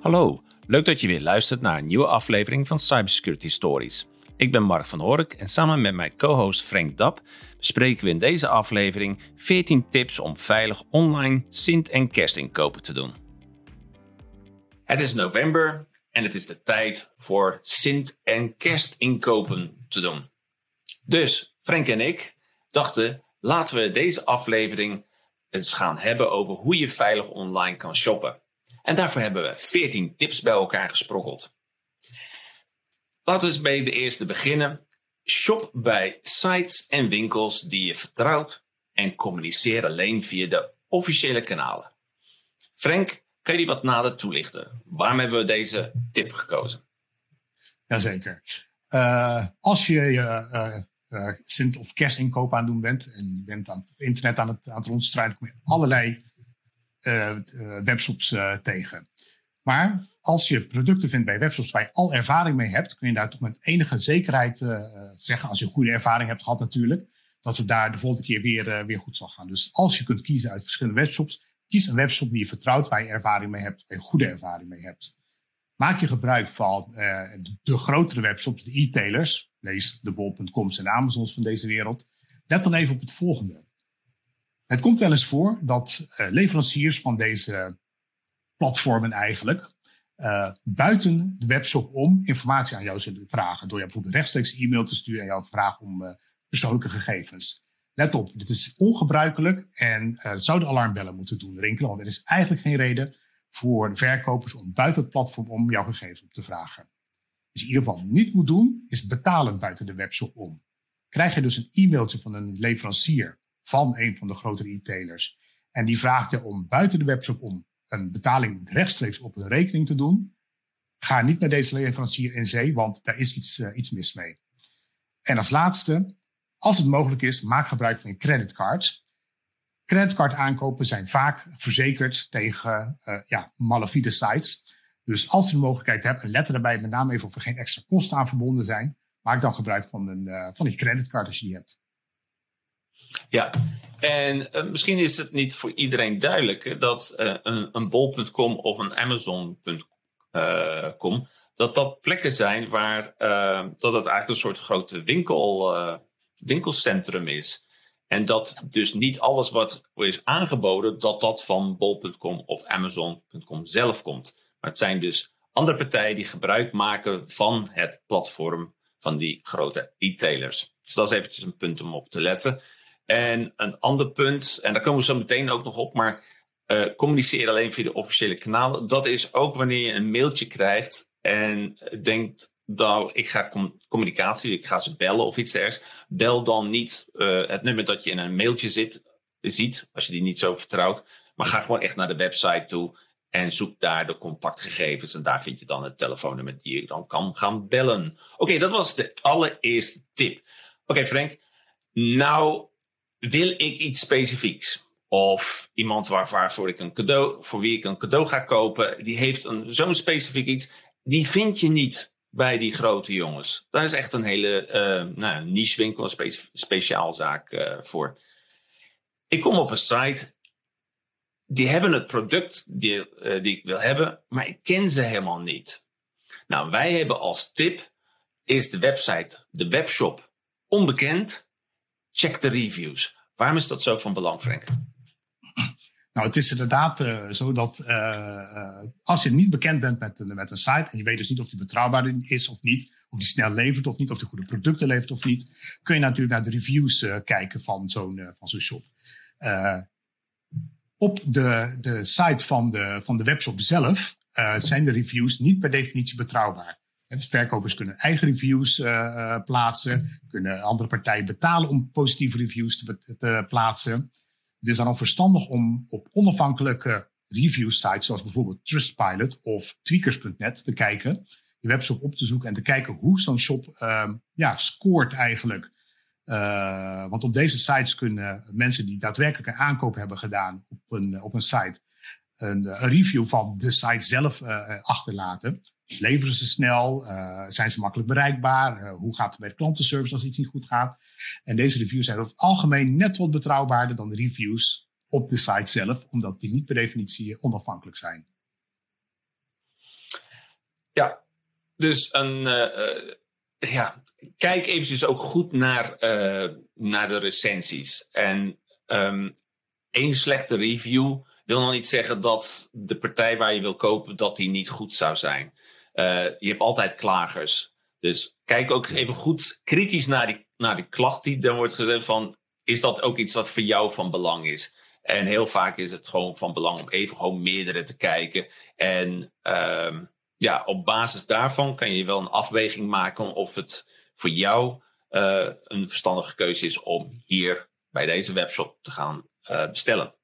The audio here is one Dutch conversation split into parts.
Hallo, leuk dat je weer luistert naar een nieuwe aflevering van Cybersecurity Stories. Ik ben Mark van Hork en samen met mijn co-host Frank Dap bespreken we in deze aflevering 14 tips om veilig online Sint- en kerstinkopen te doen. Het is november en het is de tijd voor Sint- en kerstinkopen te doen. Dus Frank en ik dachten, laten we deze aflevering eens gaan hebben over hoe je veilig online kan shoppen. En daarvoor hebben we 14 tips bij elkaar gesprokkeld. Laten we eens bij de eerste beginnen. Shop bij sites en winkels die je vertrouwt en communiceer alleen via de officiële kanalen. Frank, kan je die wat nader toelichten? Waarom hebben we deze tip gekozen? Jazeker. Uh, als je je uh, uh, Sint- of kerstinkoop aan het doen bent en je bent aan het internet aan het, aan het rondstrijden, kom je allerlei webshops uh, tegen. Maar als je producten vindt bij webshops waar je al ervaring mee hebt, kun je daar toch met enige zekerheid zeggen, als je goede ervaring hebt gehad natuurlijk, dat het daar de volgende keer weer, weer goed zal gaan. Dus als je kunt kiezen uit verschillende webshops, kies een webshop die je vertrouwt, waar je ervaring mee hebt, waar goede ervaring mee hebt. Maak je gebruik van de grotere webshops, de e-tailers, lees de bol.coms en Amazons van deze wereld. Let dan even op het volgende. Het komt wel eens voor dat uh, leveranciers van deze platformen eigenlijk uh, buiten de webshop om informatie aan jou zullen vragen. Door je bijvoorbeeld rechtstreeks e-mail te sturen en jou vragen om uh, persoonlijke gegevens. Let op, dit is ongebruikelijk en uh, zouden alarmbellen moeten doen rinkelen. Want er is eigenlijk geen reden voor de verkopers om buiten het platform om jouw gegevens op te vragen. Dus in ieder geval niet moet doen, is betalen buiten de webshop om. Krijg je dus een e-mailtje van een leverancier van een van de grotere e-tailers. En die vraagt je om buiten de webshop om een betaling rechtstreeks op een rekening te doen. Ga niet met deze leverancier in zee, want daar is iets, uh, iets mis mee. En als laatste, als het mogelijk is, maak gebruik van je creditcard. Creditcard aankopen zijn vaak verzekerd tegen uh, ja, malafide sites. Dus als je de mogelijkheid hebt, let erbij met name even of er geen extra kosten aan verbonden zijn, maak dan gebruik van een, uh, van die creditcard als je die hebt. Ja, en uh, misschien is het niet voor iedereen duidelijk dat uh, een, bol.com of een amazon.com, dat dat plekken zijn waar dat het eigenlijk een soort grote winkel, winkelcentrum is. En dat dus niet alles wat is aangeboden, dat dat van bol.com of amazon.com zelf komt. Maar het zijn dus andere partijen die gebruik maken van het platform van die grote e-tailers. Dus dat is eventjes een punt om op te letten. En een ander punt, en daar komen we zo meteen ook nog op, maar uh, communiceer alleen via de officiële kanalen. Dat is ook wanneer je een mailtje krijgt en denkt, nou, ik ga com communicatie, ik ga ze bellen of iets dergelijks. Bel dan niet uh, het nummer dat je in een mailtje zit, ziet, als je die niet zo vertrouwt. Maar ga gewoon echt naar de website toe en zoek daar de contactgegevens. En daar vind je dan het telefoonnummer die je dan kan gaan bellen. Oké, dat was de allereerste tip. Oké, Frank. Nou wil ik iets specifieks. Of iemand waar, waarvoor ik een cadeau, voor wie ik een cadeau ga kopen, die heeft zo'n specifiek iets. Die vind je niet bij die grote jongens. Daar is echt een hele uh, nou, niche winkel, een spe speciaalzaak uh, voor. Ik kom op een site. Die hebben het product die, uh, die ik wil hebben, maar ik ken ze helemaal niet. Nou, wij hebben als tip is de website, de webshop onbekend check de reviews. Waarom is dat zo van belang, Frank? Nou, het is inderdaad uh, zo dat uh, uh, als je niet bekend bent met, met een site en je weet dus niet of die betrouwbaar is of niet, of die snel levert of niet, of die goede producten levert of niet, kun je natuurlijk naar de reviews kijken van zo'n van zo'n shop. op de, de site van de, van de webshop zelf zijn de reviews niet per definitie betrouwbaar. Verkopers kunnen eigen reviews uh, plaatsen, kunnen andere partijen betalen om positieve reviews te, te, plaatsen. Het is dan ook verstandig om op onafhankelijke review sites, zoals bijvoorbeeld Trustpilot of Tweakers.net, te kijken, je webshop op te zoeken en te kijken hoe zo'n shop uh, ja, scoort eigenlijk. Uh, want op deze sites kunnen mensen die daadwerkelijk een aankoop hebben gedaan op een, op een site, een, een review van de site zelf achterlaten. Leveren ze snel? Uh, zijn ze makkelijk bereikbaar? Uh, hoe gaat het bij de klantenservice als iets niet goed gaat? En deze reviews zijn over het algemeen net wat betrouwbaarder dan de reviews op de site zelf, omdat die niet per definitie onafhankelijk zijn. Ja, dus een, ja, kijk eventjes ook goed naar, naar de recensies. En um, één slechte review wil nog niet zeggen dat de partij waar je wil kopen, dat die niet goed zou zijn. Je hebt altijd klagers. Dus kijk ook even goed kritisch naar die, naar die klacht die dan wordt gezegd van, is dat ook iets wat voor jou van belang is? En heel vaak is het gewoon van belang om even gewoon meerdere te kijken. En uh, ja, op basis daarvan kan je wel een afweging maken of het voor jou uh, een verstandige keuze is om hier bij deze webshop te gaan uh, bestellen.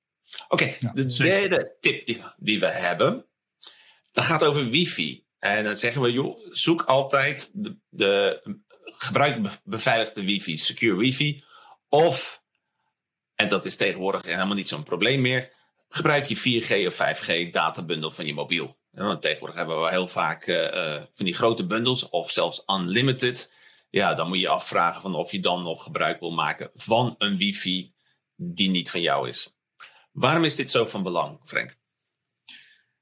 Oké, okay, de derde tip die, die, we hebben, dat gaat over wifi. En dan zeggen we, joh, zoek altijd de, gebruik beveiligde wifi, secure wifi. Of, en dat is tegenwoordig helemaal niet zo'n probleem meer, gebruik je 4G of 5G databundel van je mobiel. Want tegenwoordig hebben we heel vaak uh, van die grote bundels of zelfs unlimited. Ja, dan moet je afvragen van of je dan nog gebruik wil maken van een wifi die niet van jou is. Waarom is dit zo van belang, Frank?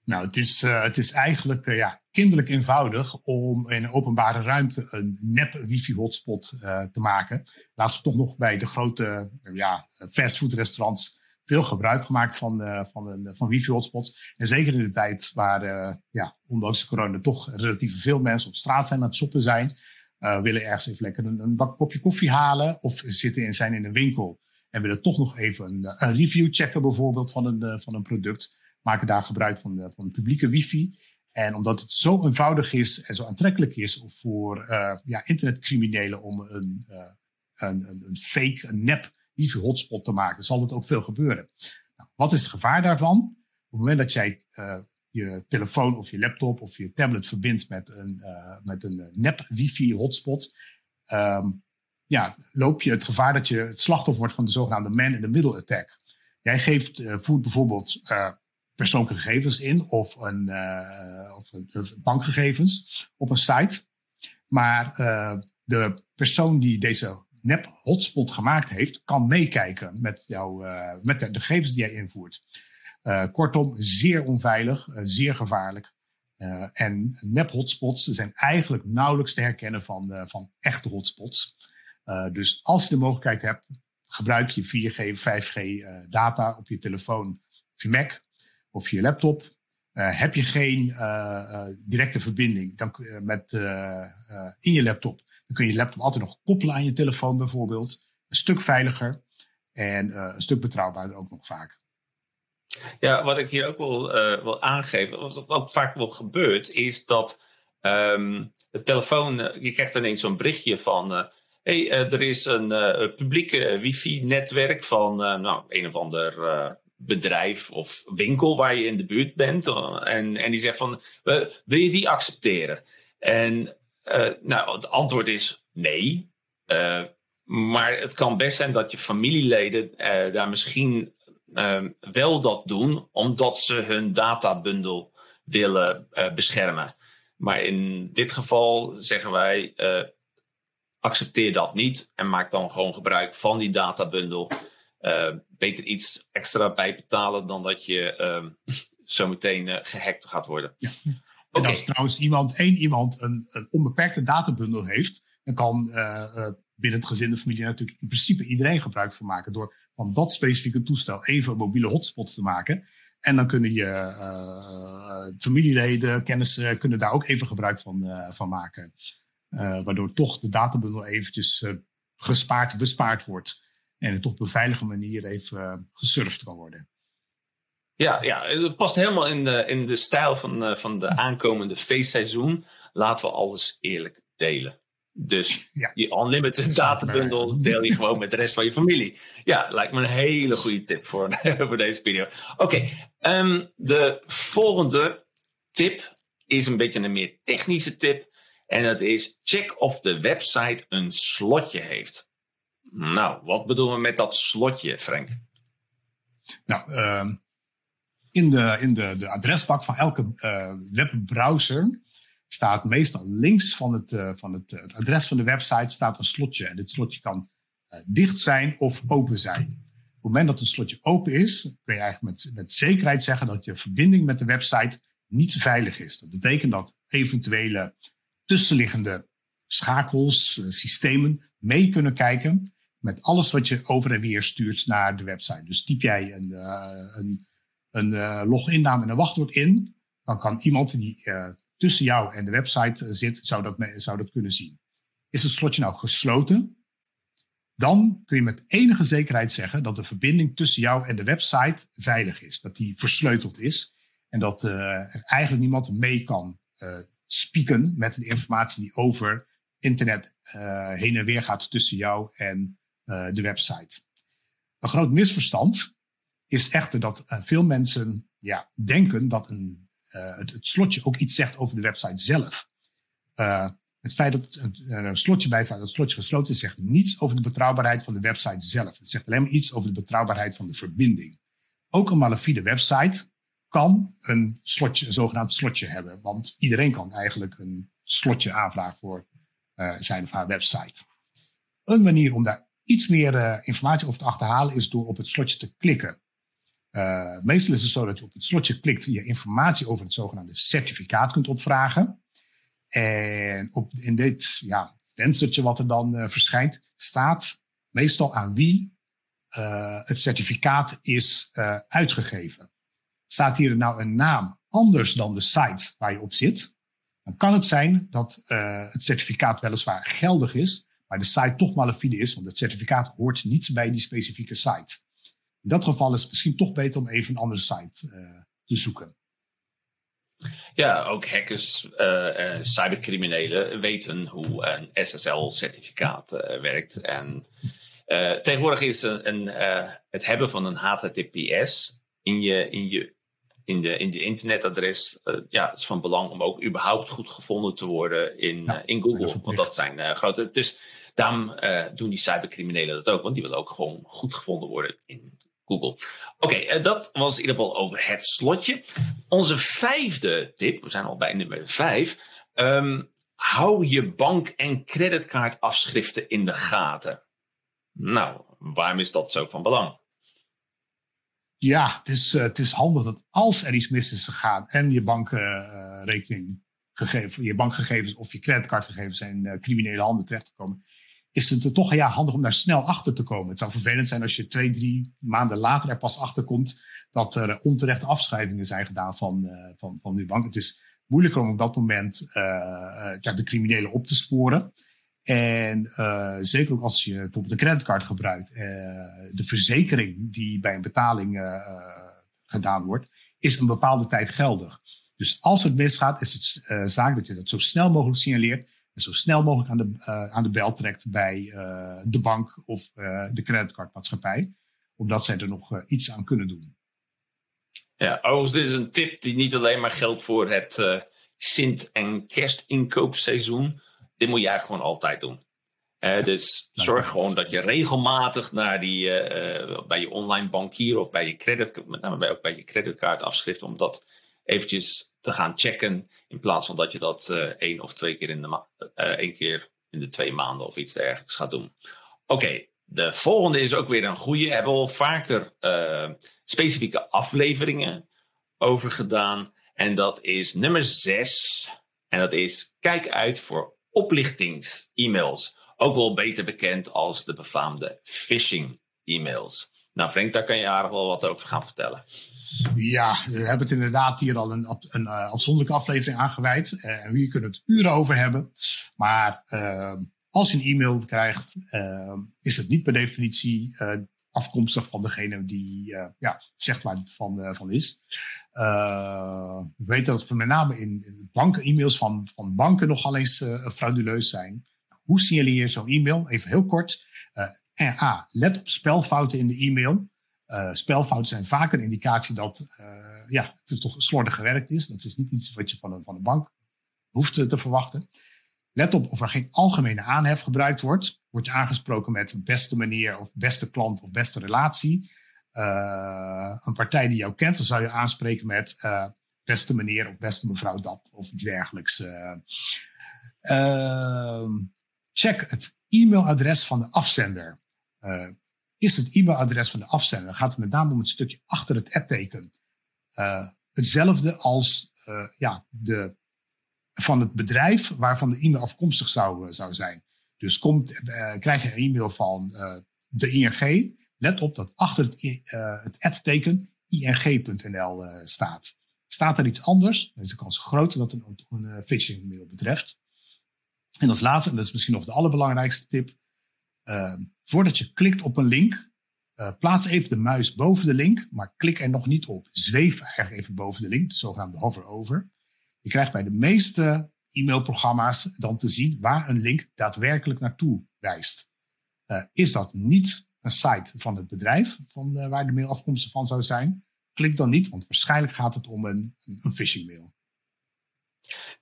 Nou, het is, uh, het is eigenlijk ja, kinderlijk eenvoudig om in een openbare ruimte een nep wifi-hotspot uh, te maken. Laatst toch nog bij de grote ja, fastfoodrestaurants veel gebruik gemaakt van, van, van wifi-hotspots. En zeker in de tijd waar, ja, ondanks de corona, toch relatief veel mensen op straat zijn aan het shoppen zijn. willen ergens even lekker een, een bak kopje koffie halen of zitten en zijn in een winkel. En willen toch nog even een, een review checken bijvoorbeeld van een, van een product maken daar gebruik van de, van de publieke wifi. En omdat het zo eenvoudig is en zo aantrekkelijk is voor uh, ja, internetcriminelen om een, uh, een, een, een, fake, een nep wifi-hotspot te maken, zal dat ook veel gebeuren. Nou, wat is het gevaar daarvan? Op het moment dat jij uh, je telefoon of je laptop of je tablet verbindt met een, met een nep wifi-hotspot, um, ja, loop je het gevaar dat je het slachtoffer wordt van de zogenaamde man-in-the-middle attack. Jij geeft, voert bijvoorbeeld persoonlijke gegevens in of, een, uh, of bankgegevens op een site. Maar uh, de persoon die deze nep hotspot gemaakt heeft, kan meekijken met, jou, uh, met de, gegevens die jij invoert. kortom, zeer onveilig, zeer gevaarlijk. en nep hotspots zijn eigenlijk nauwelijks te herkennen van, van echte hotspots. dus als je de mogelijkheid hebt, gebruik je 4G, 5G data op je telefoon of Mac of je laptop. Uh, heb je geen uh, directe verbinding dan, met, in je laptop, dan kun je je laptop altijd nog koppelen aan je telefoon bijvoorbeeld. Een stuk veiliger en een stuk betrouwbaarder ook nog vaak. Ja, wat ik hier ook wil, wil aangeven, wat ook vaak wel gebeurt, is dat um, de telefoon, je krijgt ineens zo'n berichtje van, hey, er is een publieke wifi-netwerk van nou, een of ander bedrijf of winkel waar je in de buurt bent. Eh, en, en die zegt van, wil je die accepteren? En uh, nou, het antwoord is nee. Maar het kan best zijn dat je familieleden daar misschien wel dat doen, omdat ze hun databundel willen beschermen. Maar in dit geval zeggen wij, accepteer dat niet en maak dan gewoon gebruik van die databundel beter iets extra bijbetalen dan dat je uh, zometeen uh, gehackt gaat worden. Ja. En als trouwens iemand, één iemand een, een onbeperkte databundel heeft, dan kan uh, binnen het gezin de familie natuurlijk in principe iedereen gebruik van maken door van dat specifieke toestel even een mobiele hotspot te maken. En dan kunnen je familieleden, kennissen, kunnen daar ook even gebruik van, van maken. waardoor toch de databundel eventjes gespaard, bespaard wordt en het op een veilige manier even uh, gesurfd kan worden. Ja, ja, het past helemaal in de, in de stijl van, uh, van de aankomende feestseizoen. Laten we alles eerlijk delen. Dus ja. die unlimited databundel deel je gewoon met de rest van je familie. Ja, lijkt me een hele goede tip voor, voor deze video. Oké, okay, um, ehm, de volgende tip is een beetje een meer technische tip. En dat is check of de website een slotje heeft. Nou, wat bedoelen we met dat slotje, Frank? Nou, uh, in, de, in de, de adresbak van elke uh, webbrowser staat meestal links van, het, uh, van het, adres van de website staat een slotje. En dit slotje kan uh, dicht zijn of open zijn. Op het moment dat een slotje open is, kun je eigenlijk met, met zekerheid zeggen dat je verbinding met de website niet veilig is. Dat betekent dat eventuele tussenliggende schakels, eh, systemen mee kunnen kijken met alles wat je over en weer stuurt naar de website. Dus typ jij een, uh, een, een uh, loginnaam en een wachtwoord in, dan kan iemand die tussen jou en de website zit, zou dat, zou dat kunnen zien. Is het slotje nou gesloten? Dan kun je met enige zekerheid zeggen dat de verbinding tussen jou en de website veilig is. Dat die versleuteld is. En dat er eigenlijk niemand mee kan spieken met de informatie die over internet uh, heen en weer gaat tussen jou en uh, de website. Een groot misverstand is echter dat uh, veel mensen ja, denken dat een, het, het, slotje ook iets zegt over de website zelf. het feit dat er een slotje bij staat, dat het slotje gesloten is, zegt niets over de betrouwbaarheid van de website zelf. Het zegt alleen maar iets over de betrouwbaarheid van de verbinding. Ook een malafide website kan een slotje, een zogenaamd slotje hebben. Want iedereen kan eigenlijk een slotje aanvragen voor zijn of haar website. Een manier om daar iets meer uh, informatie over te achterhalen is door op het slotje te klikken. Uh, meestal is het zo dat je op het slotje klikt, je informatie over het zogenaamde certificaat kunt opvragen. En op, in dit ja, venstertje wat er dan verschijnt, staat meestal aan wie het certificaat is uitgegeven. Staat hier nou een naam anders dan de site waar je op zit, dan kan het zijn dat het certificaat weliswaar geldig is, maar de site toch malafide is, want het certificaat hoort niet bij die specifieke site. In dat geval is het misschien toch beter om even een andere site uh, te zoeken. Ja, ook hackers, uh, cybercriminelen weten hoe een SSL-certificaat werkt. En tegenwoordig is een, een het hebben van een HTTPS in je, in je in de, in de internetadres, uh, ja, is van belang om ook überhaupt goed gevonden te worden in, uh, in Google. Want dat zijn uh, grote. Dus daarom doen die cybercriminelen dat ook, want die willen ook gewoon goed gevonden worden in Google. Oké, dat was in ieder geval over het slotje. Onze vijfde tip, we zijn al bij nummer vijf. Um, hou je bank- en creditcardafschriften in de gaten. Nou, waarom is dat zo van belang? Ja, het is, uh, het is handig dat als er iets mis is gegaan en je bankrekening gegeven, je bankgegevens of je creditcardgegevens zijn uh, criminele handen terecht te komen, is het toch ja, handig om daar snel achter te komen. Het zou vervelend zijn als je twee, drie maanden later er pas achter komt dat er onterechte afschrijvingen zijn gedaan van, uh, van, van die bank. Het is moeilijker om op dat moment ja, de criminelen op te sporen. En zeker ook als je bijvoorbeeld een creditcard gebruikt, de verzekering die bij een betaling gedaan wordt, is een bepaalde tijd geldig. Dus als het misgaat, is het zaak dat je dat zo snel mogelijk signaleert en zo snel mogelijk aan de, aan de bel trekt bij de bank of de creditcardmaatschappij, omdat zij er nog iets aan kunnen doen. Ja, overigens, dit is een tip die niet alleen maar geldt voor het Sint- en kerstinkoopseizoen dit moet je eigenlijk gewoon altijd doen. dus zorg gewoon dat je regelmatig naar die, uh, bij je online bankier of bij je credit, met name bij, ook bij je creditcardafschrift, om dat eventjes te gaan checken. In plaats van dat je dat uh, één of twee keer in de, ma één keer in de twee maanden of iets dergelijks gaat doen. Oké, de volgende is ook weer een goede. Hebben we al vaker specifieke afleveringen over gedaan. En dat is nummer zes. En dat is kijk uit voor oplichtings-e-mails. Ook wel beter bekend als de befaamde phishing-e-mails. Nou, Frank, daar kan je aardig wel wat over gaan vertellen. Ja, we hebben het inderdaad hier al een, een uh, afzonderlijke aflevering aangeweid. Uh, en hier kunnen we het uren over hebben. Maar uh, als je een e-mail krijgt, is het niet per definitie afkomstig van degene die ja, zegt waar het van, van is. We weten dat het met name in banken-e-mails van, van banken nogal eens frauduleus zijn. Hoe signaleer je zo'n e-mail? Even heel kort. Uh, A, let op spelfouten in de e-mail. Spelfouten zijn vaak een indicatie dat ja, het toch slordig gewerkt is. Dat is niet iets wat je van een, van een bank hoeft te, te verwachten. Let op of er geen algemene aanhef gebruikt wordt. Word je aangesproken met beste manier of beste klant of beste relatie uh, een partij die jou kent, dan zou je aanspreken met uh, beste meneer of beste mevrouw dat of iets dergelijks. Uh, check het e-mailadres van de afzender. Is het e-mailadres van de afzender, dan gaat het met name om het stukje achter het ad-teken. hetzelfde als ja, de, van het bedrijf waarvan de e-mail afkomstig zou, zou zijn. Dus komt, krijg je een e-mail van de ING. Let op dat achter het, het ad-teken ing.nl staat. Staat er iets anders, dan is de kans groter dat het een, een, een phishing mail betreft. En als laatste, en dat is misschien nog de allerbelangrijkste tip. Uh, voordat je klikt op een link, uh, plaats even de muis boven de link, maar klik er nog niet op. Zweef eigenlijk even boven de link, de zogenaamde hover over. Je krijgt bij de meeste e-mailprogramma's dan te zien waar een link daadwerkelijk naartoe wijst. Uh, is dat niet een site van het bedrijf van, waar de mail afkomstig van zou zijn? Klik dan niet, want waarschijnlijk gaat het om een, een phishing mail.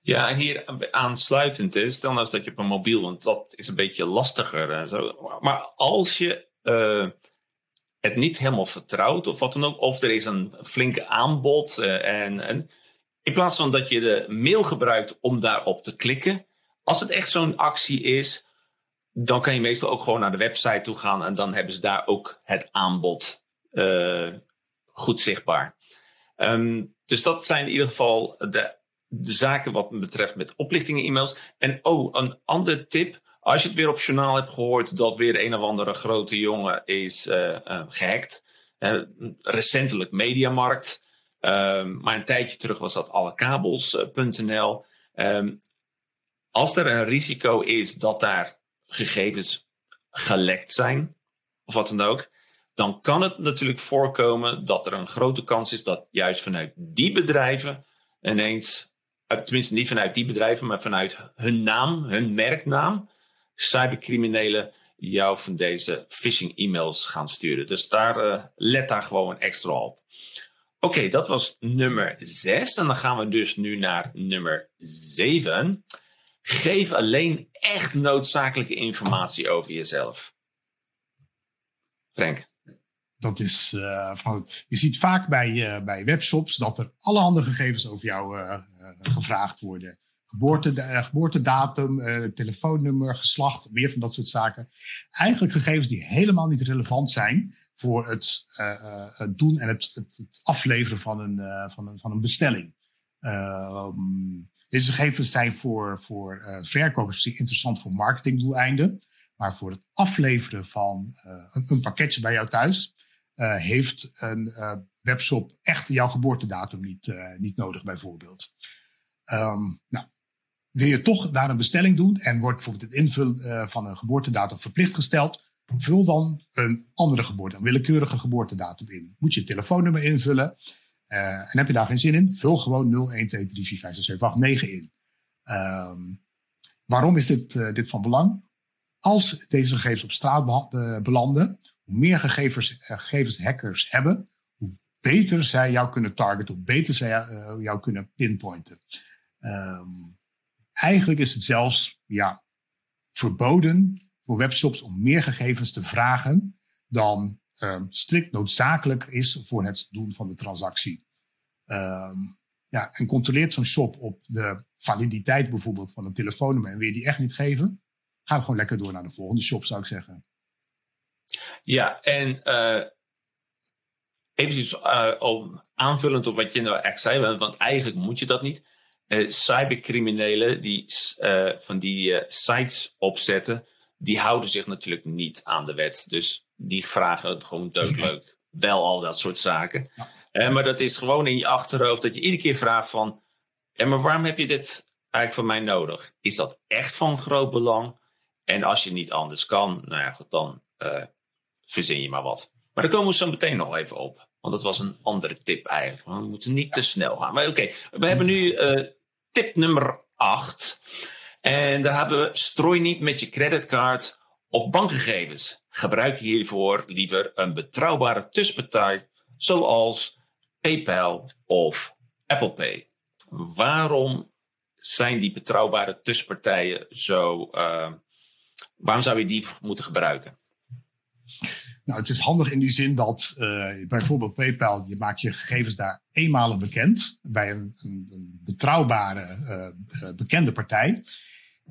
Ja, en hier aansluitend is, stel nou eens dat je op een mobiel, want dat is een beetje lastiger. En zo. Maar als je uh, het niet helemaal vertrouwt of wat dan ook, of er is een flinke aanbod uh, en, in plaats van dat je de mail gebruikt om daarop te klikken, als het echt zo'n actie is, dan kan je meestal ook gewoon naar de website toe gaan en dan hebben ze daar ook het aanbod uh, goed zichtbaar. Um, dus dat zijn in ieder geval de de zaken wat betreft met oplichtingen-e-mails. En oh, een andere tip. Als je het weer op journaal hebt gehoord dat weer een of andere grote jongen is uh, uh, gehackt. Recentelijk Mediamarkt. Ehm, maar een tijdje terug was dat allekabels.nl. Um, als er een risico is dat daar gegevens gelekt zijn, of wat dan ook, dan kan het natuurlijk voorkomen dat er een grote kans is dat juist vanuit die bedrijven ineens tenminste niet vanuit die bedrijven, maar vanuit hun naam, hun merknaam, cybercriminelen jou van deze phishing e-mails gaan sturen. Dus daar uh, let daar gewoon extra op. Oké, dat was nummer 6. En dan gaan we dus nu naar nummer 7. Geef alleen echt noodzakelijke informatie over jezelf. Frank dat is, uh, van, je ziet vaak bij, uh, bij webshops dat er allerhande gegevens over jou uh, gevraagd worden. Geboorte, geboortedatum, telefoonnummer, geslacht, meer van dat soort zaken. Eigenlijk gegevens die helemaal niet relevant zijn voor het, doen en het, het, afleveren van een, van een, van een bestelling. Ehm, deze gegevens zijn voor, voor verkopers interessant voor marketingdoeleinden. Maar voor het afleveren van een, pakketje bij jou thuis heeft een uh, webshop echt jouw geboortedatum niet, uh, niet nodig, bijvoorbeeld. Um, nou, wil je toch daar een bestelling doen en wordt bijvoorbeeld het invullen van een geboortedatum verplicht gesteld, vul dan een andere geboorte, een willekeurige geboortedatum in. Moet je telefoonnummer invullen. en heb je daar geen zin in, vul gewoon 0123456789 in. Um, waarom is dit, dit van belang? Als deze gegevens op straat belanden, hoe meer gegevens, uh, gegevens hackers hebben, hoe beter zij jou kunnen targeten, hoe beter zij uh, jou kunnen pinpointen. Um, eigenlijk is het zelfs ja, verboden voor webshops om meer gegevens te vragen dan um, strikt noodzakelijk is voor het doen van de transactie. Um, ja, en controleert zo'n shop op de validiteit bijvoorbeeld van een telefoonnummer en wil je die echt niet geven, ga gewoon lekker door naar de volgende shop, zou ik zeggen. Ja, en uh, eventjes uh, om, aanvullend op wat je nou echt zei, want eigenlijk moet je dat niet. Uh, cybercriminelen die van die sites opzetten, die houden zich natuurlijk niet aan de wet. Dus die vragen gewoon doodleuk wel al dat soort zaken. Ja. maar dat is gewoon in je achterhoofd dat je iedere keer vraagt van... Ja, maar waarom heb je dit eigenlijk van mij nodig? Is dat echt van groot belang? En als je niet anders kan, nou ja, goed, dan verzin je maar wat. Maar daar komen we zo meteen nog even op. Want dat was een andere tip eigenlijk. We moeten niet te snel gaan. Maar oké, we hebben nu uh, tip nummer 8. En daar hebben we strooi niet met je creditcard of bankgegevens. Gebruik hiervoor liever een betrouwbare tussenpartij zoals PayPal of Apple Pay. Waarom zijn die betrouwbare tussenpartijen zo. Uh, waarom zou je die moeten gebruiken? Nou, het is handig in die zin dat uh, bijvoorbeeld PayPal, je maakt je gegevens daar eenmalig bekend bij een, een, een betrouwbare, uh, bekende partij.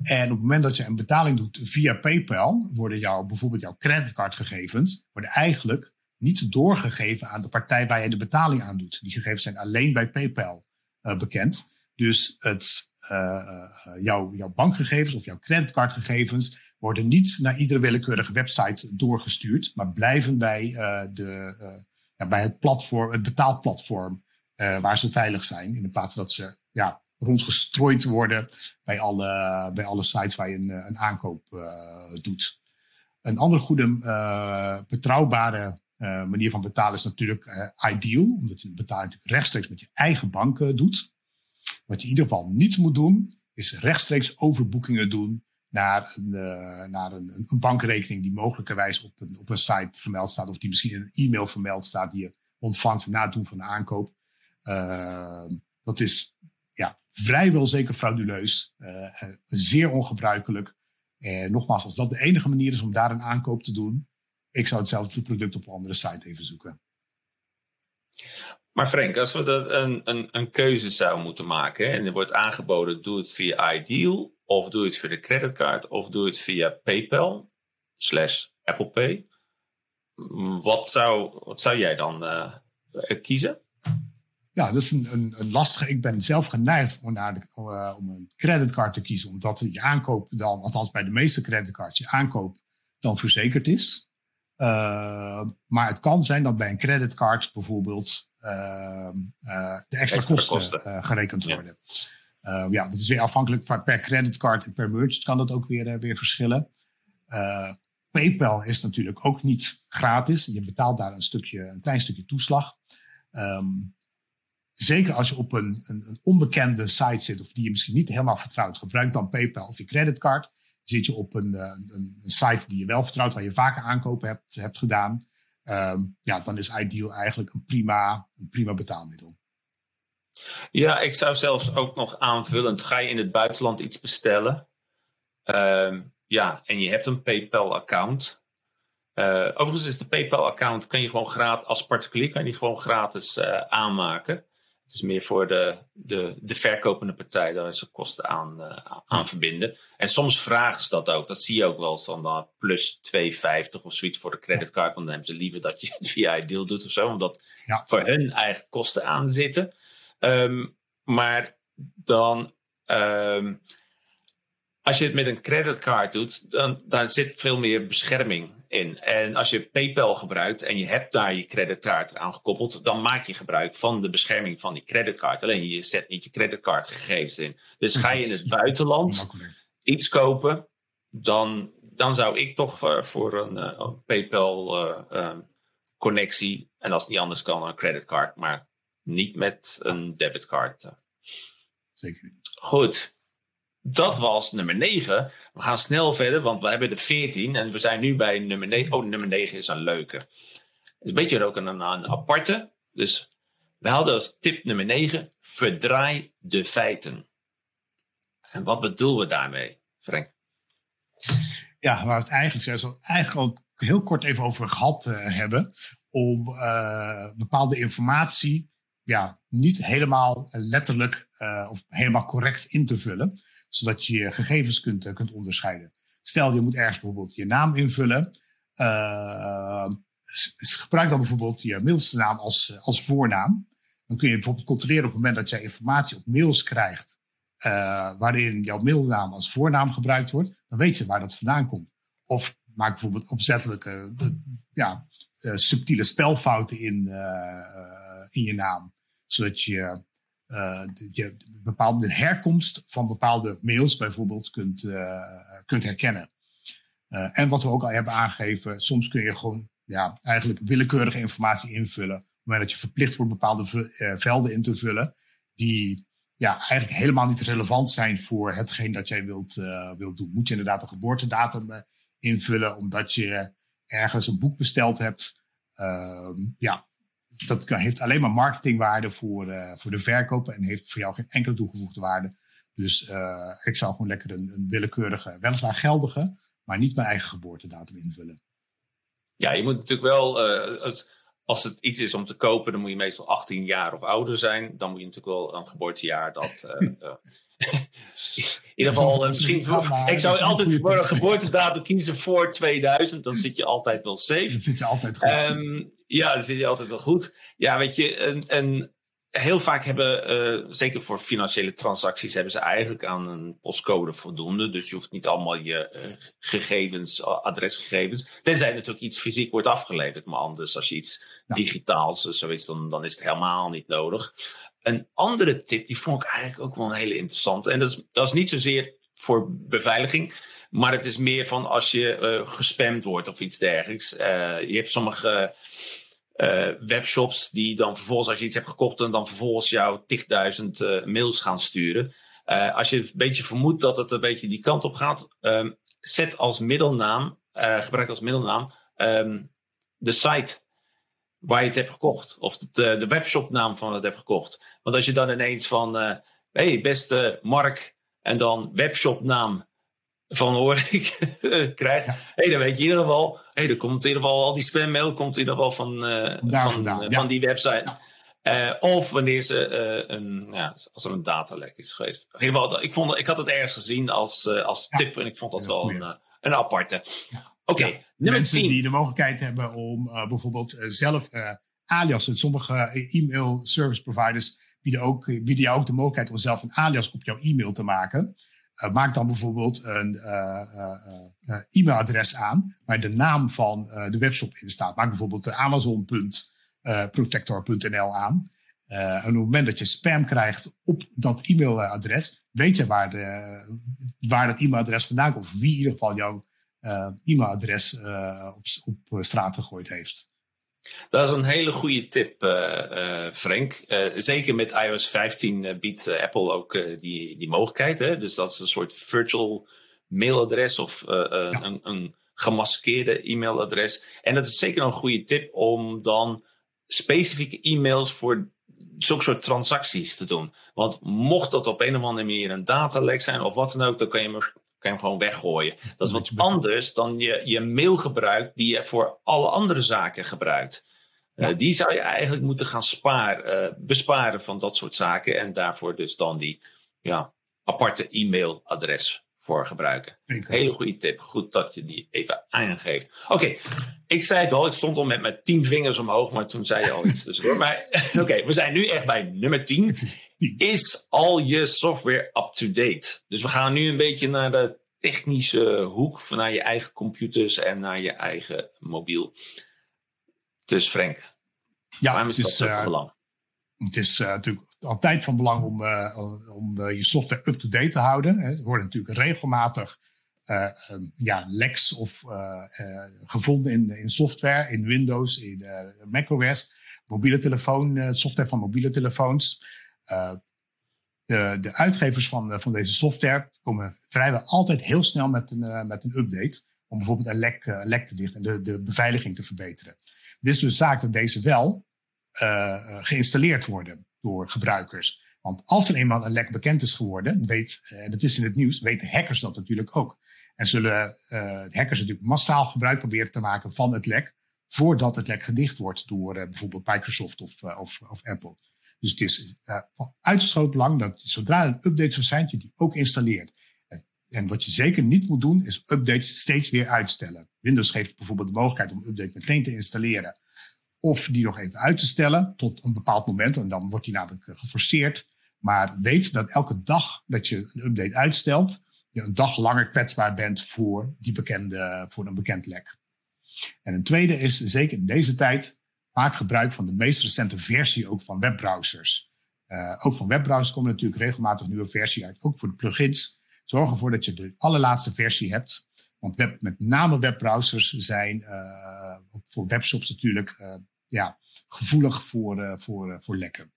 En op het moment dat je een betaling doet via PayPal, worden jouw, bijvoorbeeld jouw creditcardgegevens, worden eigenlijk niet doorgegeven aan de partij waar je de betaling aan doet. Die gegevens zijn alleen bij PayPal bekend. Dus het, jouw, jouw bankgegevens of jouw creditcardgegevens worden niet naar iedere willekeurige website doorgestuurd, maar blijven bij, de, ja, bij het, platform, het betaalplatform waar ze veilig zijn. In plaats dat ze ja, rondgestrooid worden bij alle, bij alle sites waar je een, een aankoop doet. Een andere goede, betrouwbare manier van betalen is natuurlijk ideal. Omdat je betaling rechtstreeks met je eigen bank doet. Wat je in ieder geval niet moet doen, is rechtstreeks overboekingen doen naar een, naar een, een, bankrekening die mogelijkerwijs op een, op een site vermeld staat. Of die misschien in een e-mail vermeld staat die je ontvangt na het doen van de aankoop. dat is ja, vrijwel zeker frauduleus. zeer ongebruikelijk. En nogmaals, als dat de enige manier is om daar een aankoop te doen, ik zou hetzelfde product op een andere site even zoeken. Maar Frank, als we dat een, een, een keuze zouden moeten maken en er wordt aangeboden, doe het via Ideal of doe het via de creditcard of doe het via PayPal slash Apple Pay. Wat zou, wat zou jij dan uh, kiezen? Ja, dat is een, een, een, lastige. Ik ben zelf geneigd om, naar de, uh, om een creditcard te kiezen, omdat je aankoop dan, althans bij de meeste creditcards, je aankoop dan verzekerd is. Uh, maar het kan zijn dat bij een creditcard bijvoorbeeld de extra, kosten, gerekend worden. ja, dat is weer afhankelijk van per creditcard en per merchant kan dat ook weer, weer verschillen. PayPal is natuurlijk ook niet gratis. Je betaalt daar een, stukje, een klein stukje toeslag. Um, zeker als je op een, een, een, onbekende site zit of die je misschien niet helemaal vertrouwt, gebruik dan PayPal of je creditcard. Zit je op een, eh, een, een site die je wel vertrouwt, waar je vaker aankopen hebt, hebt gedaan, um, ja, dan is Ideal eigenlijk een prima, een prima betaalmiddel. Ja, ik zou zelfs ook nog aanvullend, ga je in het buitenland iets bestellen, um, ja, en je hebt een PayPal-account. Uh, overigens is de PayPal-account, kan je gewoon gratis, als particulier kan je gewoon gratis uh, aanmaken. Het is meer voor de, de, de verkopende partij, daar ze kosten aan, uh, aan verbinden. En soms vragen ze dat ook. Dat zie je ook wel eens dan plus 2,50 of zoiets voor de creditcard. Want dan hebben ze liever dat je het via Ideal doet of zo. Omdat ja. voor hun eigen kosten aan zitten. Um, maar dan, um, als je het met een creditcard doet, dan, dan zit veel meer bescherming in. En als je PayPal gebruikt en je hebt daar je creditcard aan gekoppeld, dan maak je gebruik van de bescherming van die creditcard. Alleen je zet niet je creditcardgegevens in. Dus ga je in het buitenland iets kopen, dan, dan zou ik toch voor een, uh, PayPal uh, um, connectie, en als het niet anders kan, een creditcard, maar niet met een debitcard. Zeker niet. Goed. Dat was nummer 9. We gaan snel verder, want we hebben de 14 en we zijn nu bij nummer 9. Oh, nummer 9 is een leuke. Het is een beetje ook een, een, aparte. Dus we hadden als tip nummer 9: verdraai de feiten. En wat bedoelen we daarmee, Frank? Ja, waar we het eigenlijk, eigenlijk al heel kort even over gehad uh, hebben. Om uh, bepaalde informatie ja, niet helemaal letterlijk uh, of helemaal correct in te vullen zodat je je gegevens kunt, eh, kunt onderscheiden. Stel, je moet ergens bijvoorbeeld je naam invullen. Uh, gebruik dan bijvoorbeeld je middelste naam als, eh, als voornaam. Dan kun je bijvoorbeeld controleren op het moment dat jij informatie op mails krijgt. Uh, waarin jouw middelnaam als voornaam gebruikt wordt. Dan weet je waar dat vandaan komt. Of maak bijvoorbeeld opzettelijke, ja, subtiele spelfouten in, in je naam. Zodat je uh, je bepaalde herkomst van bepaalde mails bijvoorbeeld kunt, uh, kunt herkennen. Uh, en wat we ook al hebben aangegeven, soms kun je gewoon ja, eigenlijk willekeurige informatie invullen. Maar dat je verplicht wordt bepaalde velden in te vullen. Die ja, eigenlijk helemaal niet relevant zijn voor hetgeen dat jij wilt, wilt doen. Moet je inderdaad een geboortedatum invullen omdat je ergens een boek besteld hebt. Ehm, ja, dat heeft alleen maar marketingwaarde voor, uh, voor de verkoper en heeft voor jou geen enkele toegevoegde waarde. Dus uh, ik zou gewoon lekker een, willekeurige, weliswaar geldige, maar niet mijn eigen geboortedatum invullen. Ja, je moet natuurlijk wel, uh, als, het iets is om te kopen, dan moet je meestal 18 jaar of ouder zijn. Dan moet je natuurlijk wel een geboortejaar dat in ieder geval, misschien. ik zou altijd voor een geboortedatum kiezen voor 2000. Dan zit je altijd wel safe. Dan zit je altijd goed. Um, ja, dan zit je altijd wel goed. Ja, weet je, een, een, heel vaak hebben, uh, zeker voor financiële transacties, hebben ze eigenlijk aan een postcode voldoende. Dus je hoeft niet allemaal je uh, gegevens, adresgegevens. Tenzij natuurlijk iets fysiek wordt afgeleverd. Maar anders, als je iets ja. digitaals zoiets, dan, dan is het helemaal niet nodig. Een andere tip, die vond ik eigenlijk ook wel een hele interessante. En dat is, dat is niet zozeer voor beveiliging. Maar het is meer van als je uh, gespamd wordt of iets dergelijks. je hebt sommige uh, webshops die dan vervolgens, als je iets hebt gekocht, en dan vervolgens jou 10.000 uh, mails gaan sturen. Uh, als je een beetje vermoedt dat het een beetje die kant op gaat, um, zet als middelnaam, gebruik als middelnaam um, de site waar je het hebt gekocht. Of de, de webshopnaam van het hebt gekocht. Want als je dan ineens van, hé, hey, beste Mark, en dan webshopnaam van hoor ik krijg. Ja. hey, dan weet je in ieder geval. hey, er komt in ieder geval al die spammail komt in ieder geval van, uh, van, uh, van die website. Uh, of wanneer ze een, ja, als er een datalek is geweest. In ieder geval, ik, vond, ik had het ergens gezien als, als tip en ik vond dat wel een, een aparte. Oké, okay, nummer Mensen 10. die de mogelijkheid hebben om bijvoorbeeld zelf alias, sommige e-mail service providers bieden, ook, bieden jou ook de mogelijkheid om zelf een alias op jouw e-mail te maken. Uh, maak dan bijvoorbeeld een uh, uh, e-mailadres aan waar de naam van de webshop in staat. Maak bijvoorbeeld amazon.protector.nl aan. en op het moment dat je spam krijgt op dat e-mailadres, weet je waar, waar dat e-mailadres vandaan komt. Of wie in ieder geval jouw e-mailadres op, op straat gegooid heeft. Dat is een hele goede tip, uh, uh, Frank. Uh, zeker met iOS 15 biedt Apple ook die, die mogelijkheid. Hè? Dus dat is een soort virtual mailadres of ja. een, een gemaskeerde e-mailadres. En dat is zeker een goede tip om dan specifieke e-mails voor zulke soort transacties te doen. Want mocht dat op een of andere manier een datalek zijn of wat dan ook, dan kan je hem kan je hem gewoon weggooien. Dat is wat anders dan je, je mail gebruikt die je voor alle andere zaken gebruikt. Uh, die zou je eigenlijk moeten gaan sparen, uh, besparen van dat soort zaken. En daarvoor dus dan die ja, aparte e-mailadres voor gebruiken. Hele goede tip. Goed dat je die even aangeeft. Oké, ik zei het al, ik stond al met mijn tien vingers omhoog, maar toen zei je al iets tussendoor. Maar oké, we zijn nu echt bij nummer 10. Is al je software up-to-date? Dus we gaan nu een beetje naar de technische hoek, naar je eigen computers en naar je eigen mobiel. Dus Frank, ja, waarom is het is, dat uh, belang? Het is uh, natuurlijk altijd van belang om, uh, om je software up-to-date te houden. Er worden natuurlijk regelmatig um, ja, leks of gevonden in, in software, in Windows, in macOS, mobiele telefoon, software van mobiele telefoons. de, de uitgevers van, van deze software komen vrijwel altijd heel snel met een, met een update. Om bijvoorbeeld een lek, lek te dichten en de, de beveiliging te verbeteren. Het is dus zaak dat deze wel geïnstalleerd worden door gebruikers. Want als er eenmaal een lek bekend is geworden, weet, uh, dat is in het nieuws, weten hackers dat natuurlijk ook. En zullen uh, hackers natuurlijk massaal gebruik proberen te maken van het lek, voordat het lek gedicht wordt door bijvoorbeeld Microsoft of, of, of, Apple. Dus het is van uitstekend belang dat zodra een update verschijnt, je die ook installeert. En wat je zeker niet moet doen, is updates steeds weer uitstellen. Windows geeft bijvoorbeeld de mogelijkheid om update meteen te installeren. Of die nog even uit te stellen tot een bepaald moment. En dan wordt die namelijk eh, geforceerd. Maar weet dat elke dag dat je een update uitstelt, je een dag langer kwetsbaar bent voor, die bekende, voor een bekend lek. En een tweede is, zeker in deze tijd, maak gebruik van de meest recente versie ook van webbrowsers. Uh, ook van webbrowsers komen natuurlijk regelmatig nieuwe versie uit, ook voor de plugins. Zorg ervoor dat je de allerlaatste versie hebt. Want met name webbrowsers zijn uh, voor webshops natuurlijk ja, gevoelig voor, uh, voor, voor lekken.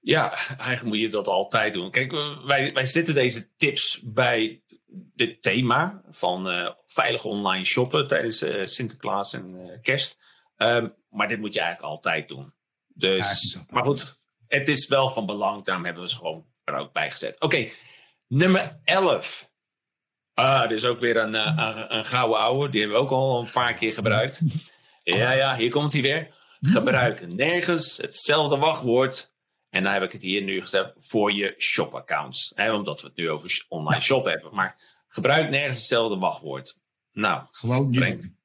Ja, eigenlijk moet je dat altijd doen. Kijk, wij, wij zitten deze tips bij dit thema van veilig online shoppen tijdens Sinterklaas en kerst. Um, maar dit moet je eigenlijk altijd doen. Dus, ja, maar goed, het is wel van belang. Daarom hebben we ze gewoon er ook bij gezet. Oké, nummer 11. Ah, dit is ook weer een, eh, een, een gouden ouwe. Die hebben we ook al een paar keer gebruikt. Ja, ja, hier komt hij weer. Gebruik nergens hetzelfde wachtwoord. En dan heb ik het hier nu gezet voor je shop-accounts. Omdat we het nu over online shop hebben. Maar gebruik nergens hetzelfde wachtwoord. Nou, gewoon niet doen.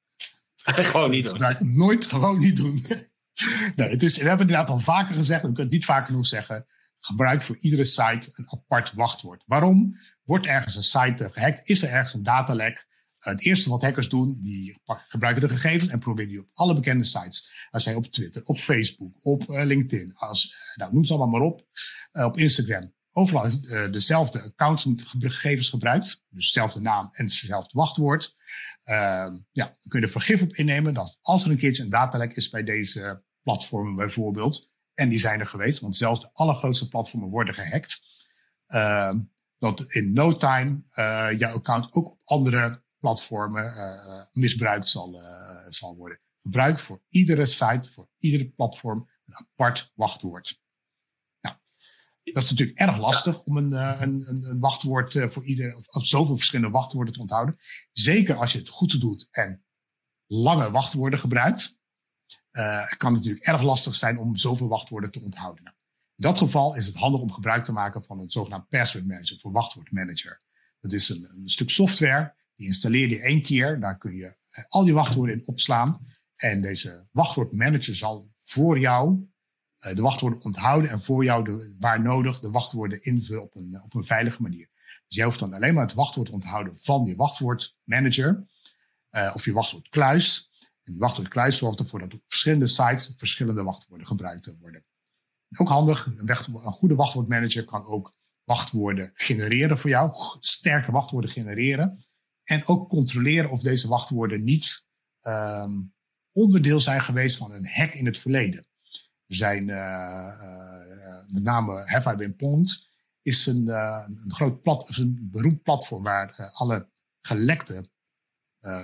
gewoon niet doen. Gebruik nooit gewoon niet doen. nee, het is, we hebben inderdaad al vaker gezegd, we kunnen het niet vaker genoeg zeggen. Gebruik voor iedere site een apart wachtwoord. Waarom? Wordt ergens een site gehackt? Is er ergens een datalek? Het eerste wat hackers doen, die gebruiken de gegevens en proberen die op alle bekende sites. Als zij op Twitter, op Facebook, op uh, LinkedIn, als, nou, noem ze allemaal maar op, uh, op Instagram. Overal uh, dezelfde accountgegevens gebruikt. Dus dezelfde naam en hetzelfde wachtwoord. ja, dan kun je er vergif op innemen dat als er een keertje een datalek is bij deze platformen bijvoorbeeld, en die zijn er geweest, want zelfs de allergrootste platformen worden gehackt, dat in no time jouw account ook op andere platformen uh, misbruikt zal, uh, zal worden. Gebruik voor iedere site, voor iedere platform een apart wachtwoord. Nou, dat is natuurlijk erg lastig om een, een, een, wachtwoord voor ieder, of zoveel verschillende wachtwoorden te onthouden. Zeker als je het goed doet en lange wachtwoorden gebruikt. Het kan natuurlijk erg lastig zijn om zoveel wachtwoorden te onthouden. In dat geval is het handig om gebruik te maken van een zogenaamd password manager of een wachtwoordmanager. Dat is een, een stuk software die installeer je één keer. Daar kun je eh, al die wachtwoorden in opslaan. En deze wachtwoordmanager zal voor jou uh, de wachtwoorden onthouden en voor jou de, waar nodig de wachtwoorden invullen op een, op een veilige manier. Dus jij hoeft dan alleen maar het wachtwoord onthouden van je wachtwoordmanager uh, of je wachtwoordkluis. En die wachtwoordkluis zorgt ervoor dat op verschillende sites verschillende wachtwoorden gebruikt worden. Ook handig, een, goede wachtwoordmanager kan ook wachtwoorden genereren voor jou, sterke wachtwoorden genereren. En ook controleren of deze wachtwoorden niet um, onderdeel zijn geweest van een hack in het verleden. Er zijn uh, met name Have I Been Pwned is een, uh, een groot plat, een beroemd platform waar alle gelekte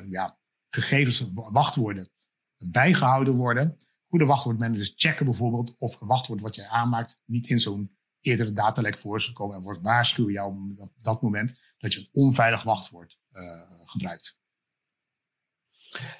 ja, gegevens, wachtwoorden bijgehouden worden. Goede wachtwoordmanagers checken bijvoorbeeld of een wachtwoord wat jij aanmaakt niet in zo'n eerdere datalek voor is gekomen en wordt waarschuwen jou op dat moment dat je een onveilig wachtwoord uh, gebruikt.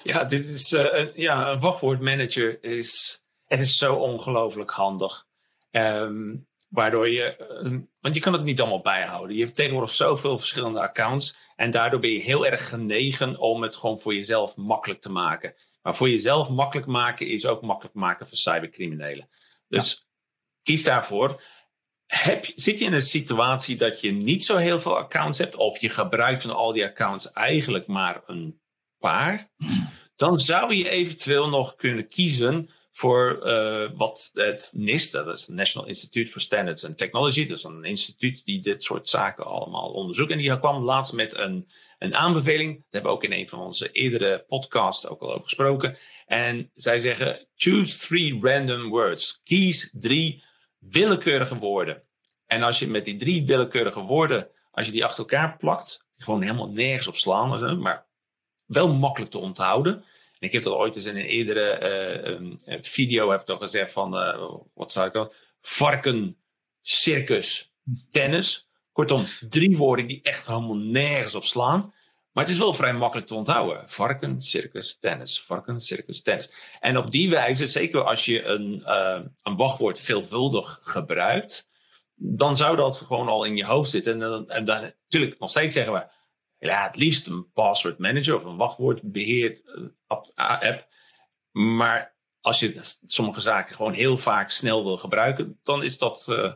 Ja, dit is uh, ja, een wachtwoordmanager is, het is zo ongelooflijk handig. Um, waardoor je, um, want je kan het niet allemaal bijhouden. Je hebt tegenwoordig zoveel verschillende accounts. En daardoor ben je heel erg genegen om het gewoon voor jezelf makkelijk te maken. Maar voor jezelf makkelijk maken is ook makkelijk maken voor cybercriminelen. Dus kies daarvoor heb, zit je in een situatie dat je niet zo heel veel accounts hebt, of je gebruikt van al die accounts eigenlijk maar een paar, dan zou je eventueel nog kunnen kiezen voor uh, wat het NIST, dat is het National Institute for Standards and Technology, is een instituut die dit soort zaken allemaal onderzoekt. En die kwam laatst met een, een aanbeveling, daar hebben we ook in een van onze eerdere podcasts ook al over gesproken. En zij zeggen, choose three random words. Kies drie willekeurige woorden. En als je met die drie willekeurige woorden, als je die achter elkaar plakt, gewoon helemaal nergens op slaan, maar wel makkelijk te onthouden. Ik heb dat ooit eens in een eerdere uh, video heb ik gezegd van, uh, wat zou ik dat? Varken, circus, tennis. Kortom, drie woorden die echt helemaal nergens op slaan. Maar het is wel vrij makkelijk te onthouden. Varken, circus, tennis. Varken, circus, tennis. En op die wijze, zeker als je een, uh, een wachtwoord veelvuldig gebruikt, dan zou dat gewoon al in je hoofd zitten. En en dan natuurlijk nog steeds zeggen we, ja, het liefst een password manager of een wachtwoordbeheer eh, app. Maar als je sommige zaken gewoon heel vaak snel wil gebruiken, dan is dat uh,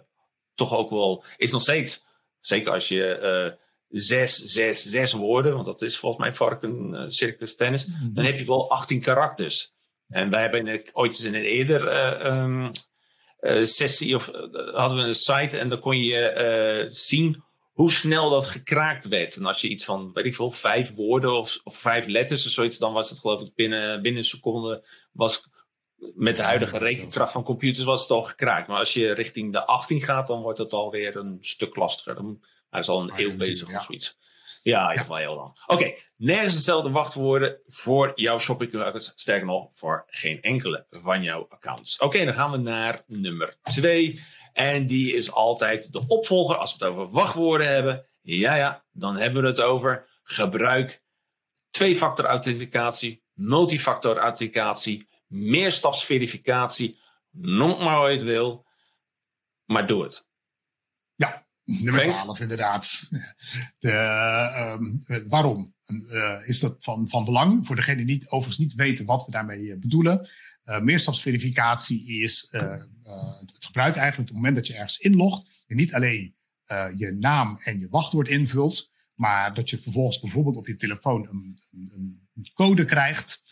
toch ook wel, is nog steeds, zeker als je uh, zes, zes, zes woorden, want dat is volgens mij varken, uh, circus, tennis, mm -hmm. dan heb je wel 18 karakters. En wij hebben ooit eens in een eerder um, sessie of hadden we een site en dan kon je zien hoe snel dat gekraakt werd. En als je iets van, weet ik veel, vijf woorden of, of vijf letters of zoiets, dan was het geloof ik binnen, binnen een seconde was met de huidige rekenkracht van computers was het al gekraakt. Maar als je richting de 18 gaat, dan wordt het alweer een stuk lastiger. Dan, hij is al een eeuw bezig of zoiets. Ja, in ieder geval heel lang. Oké, nergens dezelfde wachtwoorden voor jouw shopping Sterker nog, voor geen enkele van jouw accounts. Oké, dan gaan we naar nummer 2. En die is altijd de opvolger als we het over wachtwoorden hebben. Ja, ja, dan hebben we het over gebruik twee-factor authenticatie, multifactor authenticatie, meerstapsverificatie. Noem maar hoe je het wil, maar doe het. Ja, nummer 12 inderdaad. De, uh, waarom? Uh, is dat van, van belang? Voor degene die niet, overigens niet weten wat we daarmee bedoelen. Uh, meerstapsverificatie is het gebruik eigenlijk op het moment dat je ergens inlogt. Je niet alleen je naam en je wachtwoord invult, maar dat je vervolgens bijvoorbeeld op je telefoon een, een, een code krijgt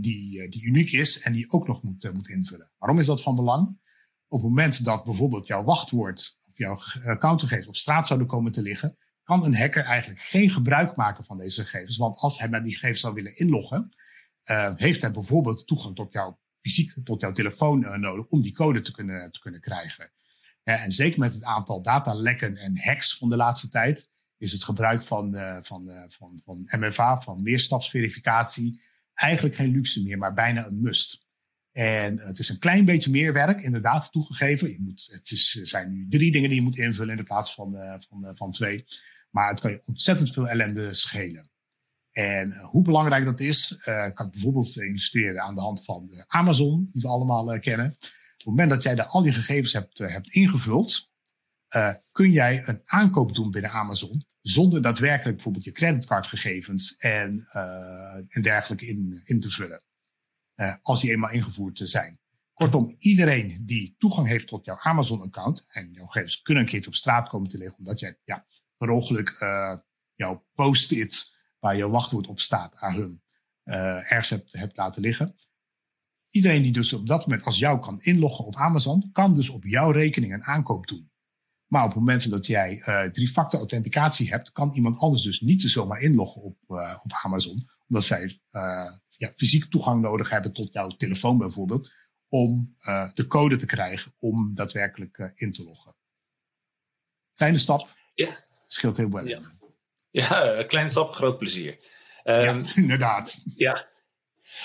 die, die uniek is en die ook nog moet, moet invullen. Waarom is dat van belang? Op het moment dat bijvoorbeeld jouw wachtwoord of jouw accountgegevens op straat zouden komen te liggen, kan een hacker eigenlijk geen gebruik maken van deze gegevens. Want als hij met die gegevens zou willen inloggen, uh, heeft hij bijvoorbeeld toegang tot jouw fysiek, tot jouw telefoon uh, nodig om die code te kunnen, te kunnen krijgen. En zeker met het aantal datalekken en hacks van de laatste tijd, is het gebruik van, van, van, van MFA, van meerstapsverificatie, eigenlijk geen luxe meer, maar bijna een must. En het is een klein beetje meer werk, inderdaad, toegegeven. Je moet, het is, zijn nu drie dingen die je moet invullen in plaats van, van, van twee. Maar het kan je ontzettend veel ellende schelen. En eh, hoe belangrijk dat is, uh, kan ik bijvoorbeeld illustreren aan de hand van de Amazon, die we allemaal uh, kennen. Op het moment dat jij daar al die gegevens hebt, hebt ingevuld, kun jij een aankoop doen binnen Amazon zonder daadwerkelijk bijvoorbeeld je creditcardgegevens en, en dergelijke in, in te vullen. als die eenmaal ingevoerd zijn. Kortom, iedereen die toegang heeft tot jouw Amazon-account en jouw gegevens kunnen een keertje op straat komen te liggen, omdat jij ja, per ongeluk jouw post-it waar je wachtwoord op staat aan hun uh, ergens hebt, hebt laten liggen. Iedereen die dus op dat moment als jou kan inloggen op Amazon, kan dus op jouw rekening een aankoop doen. Maar op momenten dat jij uh, drie-factor authenticatie hebt, kan iemand anders dus niet zomaar inloggen op, uh, op Amazon. Omdat zij uh, ja, fysiek toegang nodig hebben tot jouw telefoon bijvoorbeeld. Om de code te krijgen om daadwerkelijk in te loggen. Kleine stap. Ja scheelt heel veel. Ja, ja kleine stap, groot plezier. Um, inderdaad. Ja.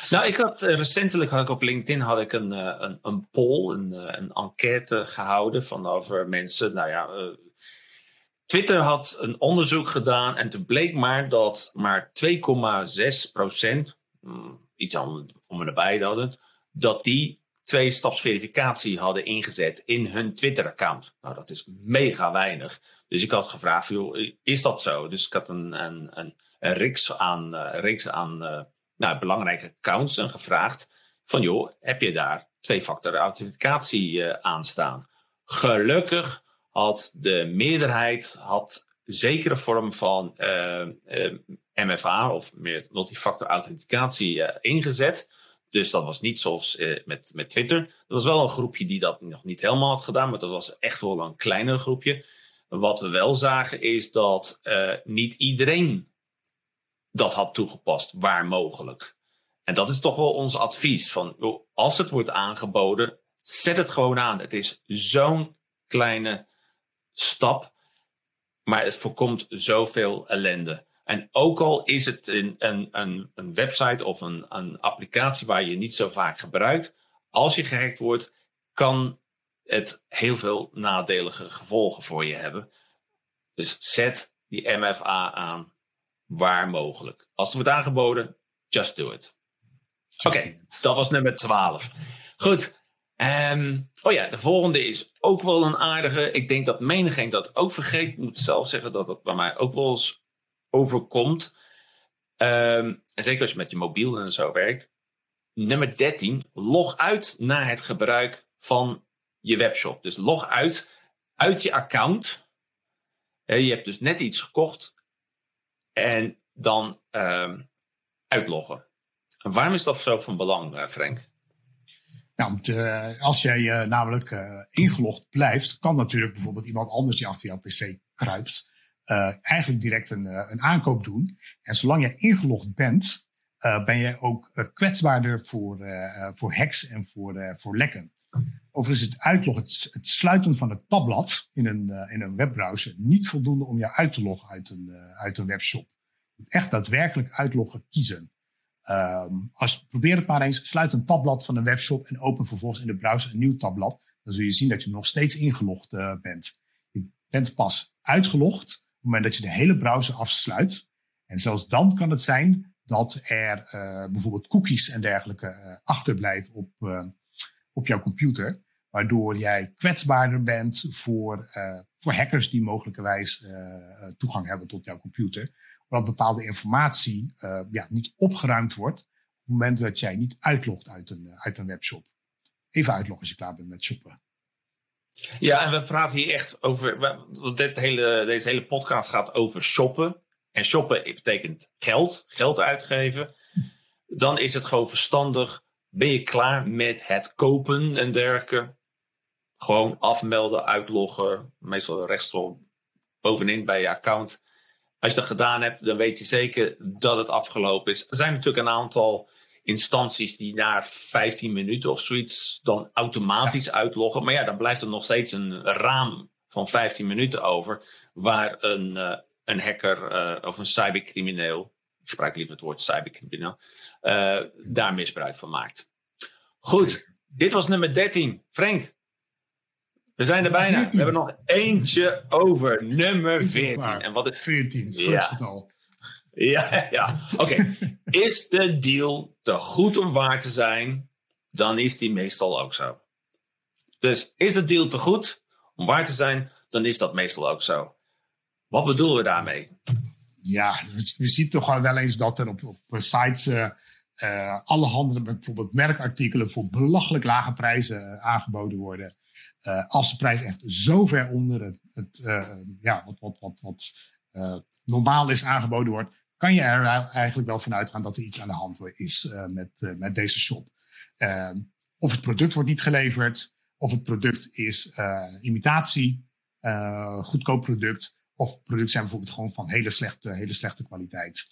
Nou, ik had uh, recentelijk had ik op LinkedIn had ik een, uh, een, een poll, een, uh, een enquête gehouden van over mensen. Nou ja, Twitter had een onderzoek gedaan en toen bleek maar dat maar 2,6 procent, hmm, iets om, om en nabij dat het, dat die twee-stapsverificatie hadden ingezet in hun Twitter-account. Nou, dat is mega weinig. Dus ik had gevraagd, joh, is dat zo? Dus ik had een, een, een, reeks aan, reeks aan uh, nou, belangrijke accounts en gevraagd van, joh, heb je daar twee-factor authenticatie uh, aan staan? Gelukkig had de meerderheid had zekere vorm van MFA of meer multifactor authenticatie ingezet. Dus dat was niet zoals met, met Twitter. Er was wel een groepje die dat nog niet helemaal had gedaan, maar dat was echt wel een kleiner groepje. Wat we wel zagen is dat uh, niet iedereen dat had toegepast, waar mogelijk. En dat is toch wel ons advies. Van, als het wordt aangeboden, zet het gewoon aan. Het is zo'n kleine stap, maar het voorkomt zoveel ellende. En ook al is het een, een, een website of een, een applicatie waar je niet zo vaak gebruikt, als je gehackt wordt, kan het heel veel nadelige gevolgen voor je hebben. Dus zet die MFA aan waar mogelijk. Als het wordt aangeboden, just do it. Oké, dat was nummer 12. Goed. Um, oh ja, de volgende is ook wel een aardige. Ik denk dat menigeen dat ook vergeet. Ik moet zelf zeggen dat dat bij mij ook wel eens overkomt. Um, en zeker als je met je mobiel en zo werkt. Nummer 13. Log uit na het gebruik van je webshop. Dus log uit uit je account. Je hebt dus net iets gekocht en dan um, uitloggen. En waarom is dat zo van belang, eh, Frank? Nou, als jij uh, namelijk uh, ingelogd blijft, kan natuurlijk bijvoorbeeld iemand anders die achter jouw PC kruipt, eigenlijk direct een, een aankoop doen. En zolang jij ingelogd bent, ben je ook kwetsbaarder voor, voor hacks en voor, voor lekken. Overigens is het uitloggen, het, sluiten van het tabblad in een, uh, in een webbrowser niet voldoende om jou uit te loggen uit een, uh, uit een webshop. Je moet echt daadwerkelijk uitloggen kiezen. Um, als, probeer het maar eens. Sluit een tabblad van een webshop en open vervolgens in de browser een nieuw tabblad. Dan zul je zien dat je nog steeds ingelogd uh, bent. Je bent pas uitgelogd op het moment dat je de hele browser afsluit. En zelfs dan kan het zijn dat er bijvoorbeeld cookies en dergelijke achterblijven op op jouw computer. Waardoor jij kwetsbaarder bent voor, uh, voor hackers die mogelijkerwijs uh, toegang hebben tot jouw computer. Omdat bepaalde informatie ja, niet opgeruimd wordt. het moment dat jij niet uitlogt uit een, uit een webshop. Even uitloggen als je klaar bent met shoppen. Ja, en we praten hier echt over. Dit hele, deze hele podcast gaat over shoppen. En shoppen betekent geld, geld uitgeven. Dan is het gewoon verstandig. Ben je klaar met het kopen en dergelijke? Gewoon afmelden, uitloggen. Meestal rechtsop bovenin bij je account. Als je dat gedaan hebt, dan weet je zeker dat het afgelopen is. Er zijn natuurlijk een aantal instanties die na 15 minuten of zoiets dan automatisch uitloggen. Maar ja, dan blijft er nog steeds een raam van 15 minuten over waar een, uh, een hacker uh, of een cybercrimineel, ik gebruik liever het woord cybercrimineel, uh, daar misbruik van maakt. Goed, dit was nummer 13. Frank, we zijn er bijna. We hebben nog eentje over. Nummer 14. En wat is 14? Het ja. al. Ja, ja. oké. is de deal te goed om waar te zijn, dan is die meestal ook zo. Dus is de deal te goed om waar te zijn, dan is dat meestal ook zo. Wat bedoelen we daarmee? Ja, we zien toch wel eens dat er op, op sites uh, alle handen bijvoorbeeld merkartikelen voor belachelijk lage prijzen aangeboden worden. Als de prijs echt zo ver onder het, het ja, wat, wat, wat, wat normaal is aangeboden wordt, kan je er eigenlijk wel van uitgaan dat er iets aan de hand is met, met deze shop. Uh, of het product wordt niet geleverd, of het product is eh, imitatie, goedkoop product, of producten zijn bijvoorbeeld gewoon van hele slechte, hele slechte kwaliteit.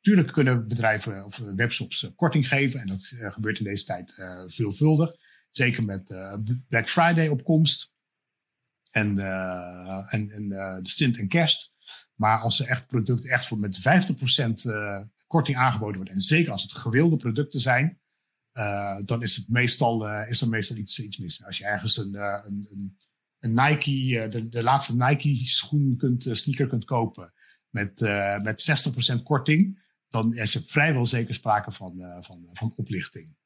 tuurlijk kunnen bedrijven of webshops korting geven en dat gebeurt in deze tijd veelvuldig. Zeker met Black Friday opkomst en, en, de stint en kerst. Maar als er echt product echt voor met 50% uh, korting aangeboden wordt, en zeker als het gewilde producten zijn, uh, dan is, het meestal, uh, is er meestal iets, iets mis. Als je ergens een, een, een, een Nike, de, de laatste Nike schoen kunt, sneaker kunt kopen met, met 60% korting, dan is er vrijwel zeker sprake van, van, van oplichting.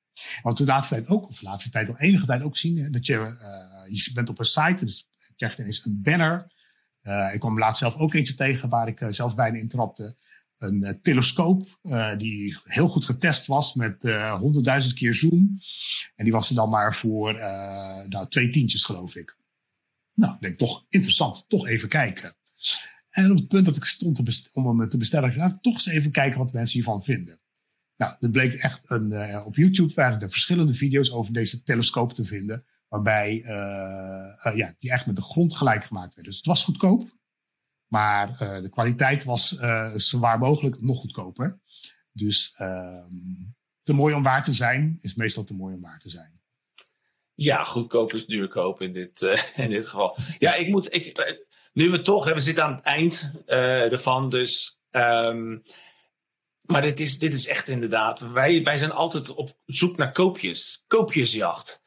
Wat we de laatste tijd ook, of de laatste tijd al enige tijd ook zien, hè, dat je, je bent op een site, dus je krijgt ineens een banner uh, ik kwam laatst zelf ook eentje tegen waar ik uh, zelf bijna intrapte. Een uh, telescoop die heel goed getest was met honderdduizend keer zoom. En die was er dan maar voor nou, twee tientjes geloof ik. Nou, ik denk toch interessant, toch even kijken. En op het punt dat ik stond om hem te bestellen, ik toch eens even kijken wat mensen hiervan vinden. Nou, er bleek echt een, op YouTube waren er verschillende video's over deze telescoop te vinden. Waarbij uh, uh, ja, die echt met de grond gelijk gemaakt werden. Dus het was goedkoop. Maar de kwaliteit was zo waar mogelijk nog goedkoper. Dus ehm, te mooi om waar te zijn is meestal te mooi om waar te zijn. Ja, goedkoop is duurkoop in dit, in dit geval. Ja, ik moet. Ik, nu we toch, we zitten aan het eind ervan. Dus. Um, maar dit is, dit is echt inderdaad. Wij, wij zijn altijd op zoek naar koopjes. Koopjesjacht.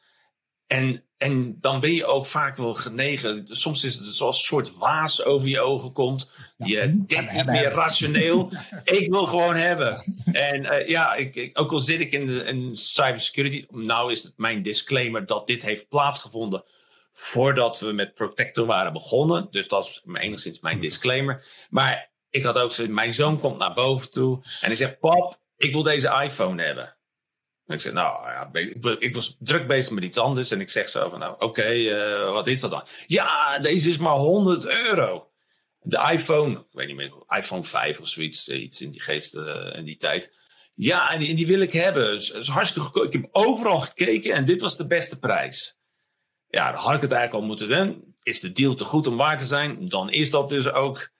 En, en dan ben je ook vaak wel genegen. Soms is het zoals een soort waas over je ogen komt. Je denkt niet meer rationeel. ik wil gewoon hebben. En uh, ja, ik, ik, ook al zit ik in, de, in cybersecurity. Nou is het mijn disclaimer dat dit heeft plaatsgevonden voordat we met Protector waren begonnen. Dus dat is enigszins mijn disclaimer. Maar ik had ook mijn zoon komt naar boven toe en hij zegt: Pap, ik wil deze iPhone hebben. Ik zeg, nou ja, ik, was druk bezig met iets anders. En ik zeg zo van, nou oké, uh, wat is dat dan? Ja, deze is maar 100 euro. De iPhone, ik weet niet meer, iPhone 5 of zoiets, eh, iets in die geest uh, die tijd. Ja, en die, wil ik hebben. Is, is hartstikke goedkoop. Ik heb overal gekeken en dit was de beste prijs. Ja, dan had ik het eigenlijk al moeten doen. Is de deal te goed om waar te zijn? Dan is dat dus ook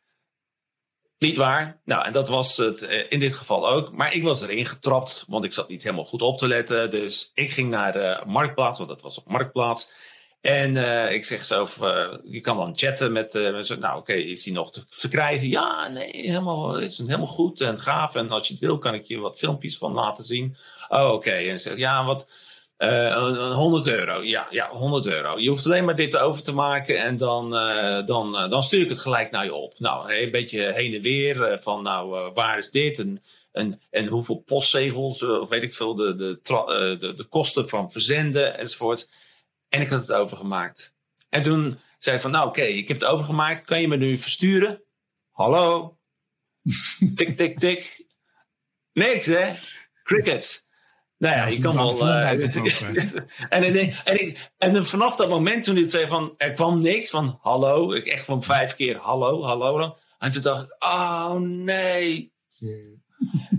niet waar. Nou, en dat was het eh, in dit geval ook. Maar ik was erin getrapt, want ik zat niet helemaal goed op te letten. Dus ik ging naar de Marktplaats, want dat was op Marktplaats. En uh, ik zeg zo, uh, je kan dan chatten met, uh, nou oké, is die nog te verkrijgen? Ja, nee, helemaal, is het helemaal goed en gaaf. En als je het wil, kan ik je wat filmpjes van laten zien. Oh, oké. En zeg, ja, wat, uh, 100 euro, ja, ja, 100 euro. Je hoeft alleen maar dit over te maken en dan, uh, dan, uh, dan stuur ik het gelijk naar je op. Nou, een beetje heen en weer van, nou, waar is dit en, en, en hoeveel postzegels, of weet ik veel, de, de, de, de kosten van verzenden enzovoort. En ik had het overgemaakt. En toen zei ik van, nou oké, ik heb het overgemaakt, kan je me nu versturen? Hallo? tik, tik, tik. Niks, hè? cricket. Nou ja, Ja, je kan wel. eh, en, ik en, ik- en dan vanaf dat moment toen dit zei van er kwam niks van hallo, ik echt van vijf keer hallo, hallo dan. En toen dacht ik, oh nee,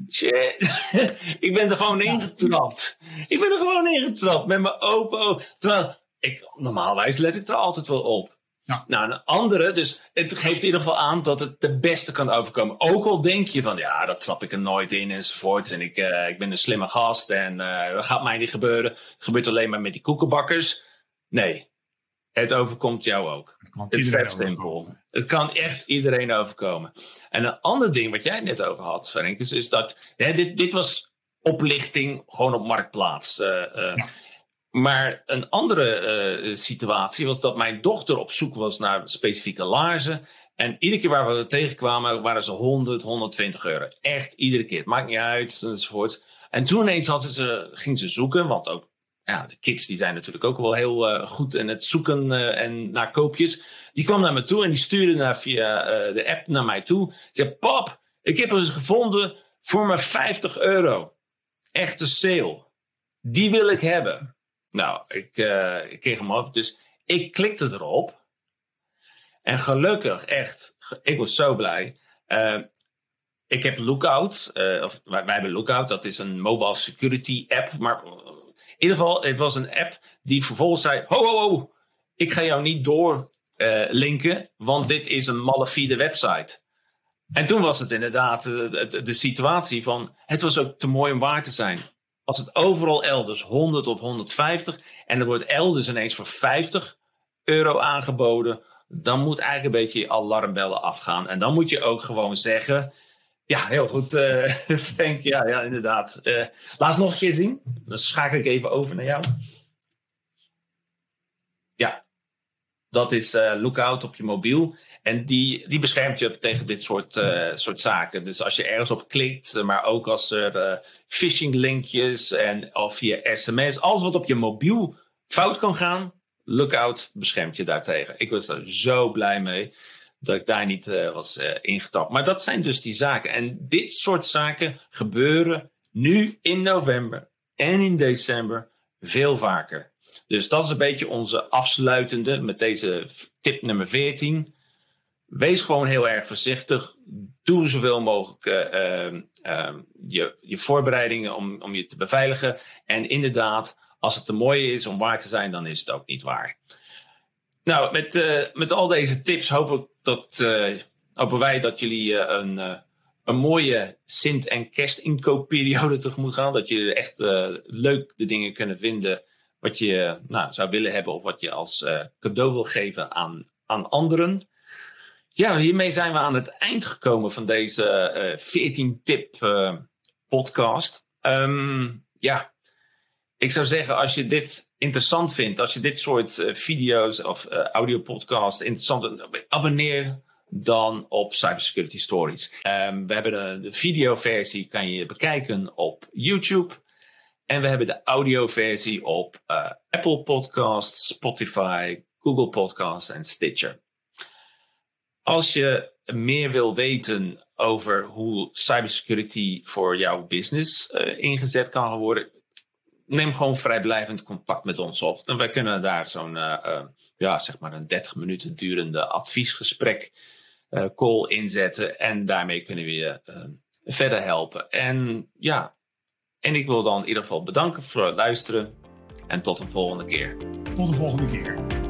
shit. ik ben er gewoon ingetrapt. Ik ben er gewoon ingetrapt met mijn open ogen. Terwijl, ik, normaalwijs let ik er altijd wel op. Ja. Nou, een andere, dus het geeft in ieder geval aan dat het de beste kan overkomen. Ook al denk je van, ja, dat trap ik er nooit in enzovoort. En ik, eh, ik ben een slimme gast en eh, dat gaat mij niet gebeuren. Het gebeurt alleen maar met die koekenbakkers. Nee, het overkomt jou ook. Het is vet simpel. Het kan echt iedereen overkomen. En een ander ding wat jij net over had, Frank, is, is dat hè, dit, dit was oplichting gewoon op marktplaats. Ja. Maar een andere eh, situatie was dat mijn dochter op zoek was naar specifieke laarzen. En iedere keer waar we tegenkwamen, waren ze 100, 120 euro. Echt iedere keer. Maakt niet uit, enzovoort. En toen ineens had ze, ging ze zoeken, want ook ja, de kids die zijn natuurlijk ook wel heel eh, goed in het zoeken eh, en naar koopjes. Die kwam naar me toe en die stuurde naar, via de app naar mij toe. Ze zei, pap, ik heb hem gevonden voor maar 50 euro. Echte sale. Die wil ik hebben. Nou, ik, eh, ik kreeg hem op. Dus ik klikte erop. En gelukkig, echt, ik was zo blij. Eh, ik heb Lookout, eh, of wij, hebben Lookout, dat is een mobile security app. Maar in ieder geval, het was een app die vervolgens zei: Ho, ho, ho, ik ga jou niet door eh, linken, want dit is een malafide website. En toen was het inderdaad eh, de, de situatie van: het was ook te mooi om waar te zijn. Als het overal elders 100 of 150 en er wordt elders ineens voor 50 euro aangeboden, dan moet eigenlijk een beetje je alarmbellen afgaan. En dan moet je ook gewoon zeggen: ja, heel goed, eh Frank. Ja, ja inderdaad. Eh, laat het nog een keer zien. Dan schakel ik even over naar jou. Ja, dat is eh, Lookout op je mobiel. En die, die beschermt je tegen dit soort, eh, soort zaken. Dus als je ergens op klikt, eh, maar ook als er eh, phishing linkjes en of via sms, alles wat op je mobiel fout kan gaan, Lookout beschermt je daartegen. Ik was er zo blij mee dat ik daar niet eh, was ingetapt. Maar dat zijn dus die zaken. En dit soort zaken gebeuren nu in november en in december veel vaker. Dus dat is een beetje onze afsluitende met deze tip nummer 14. Wees gewoon heel erg voorzichtig. Doe zoveel mogelijk eh, eh, eh, je, je voorbereidingen om, om je te beveiligen. En inderdaad, als het te mooi is om waar te zijn, dan is het ook niet waar. Nou, met, eh, met al deze tips hoop dat, eh, hopen wij dat jullie een, een mooie Sint- en kerstinkoopperiode tegemoet gaan. Dat jullie echt leuk de dingen kunnen vinden wat je nou, zou willen hebben of wat je als cadeau wil geven aan, aan anderen. Ja, hiermee zijn we aan het eind gekomen van deze eh 14-tip eh, podcast. Ehm, ja, ik zou zeggen, als je dit interessant vindt, als je dit soort eh, video's of eh audiopodcasts interessant vindt, abonneer dan op Cybersecurity Stories. Ehm, we hebben de, de videoversie, kan je bekijken op YouTube. En we hebben de audioversie op eh, Apple Podcasts, Spotify, Google Podcasts en Stitcher. Als je meer wil weten over hoe cybersecurity voor jouw business eh, ingezet kan worden, neem gewoon vrijblijvend contact met ons op. En wij kunnen daar zo'n, eh, eh, ja, zeg maar een 30 minuten durende adviesgesprek call inzetten. En daarmee kunnen we je verder helpen. En ja, en ik wil dan in ieder geval bedanken voor het luisteren. En tot de volgende keer. Tot de volgende keer.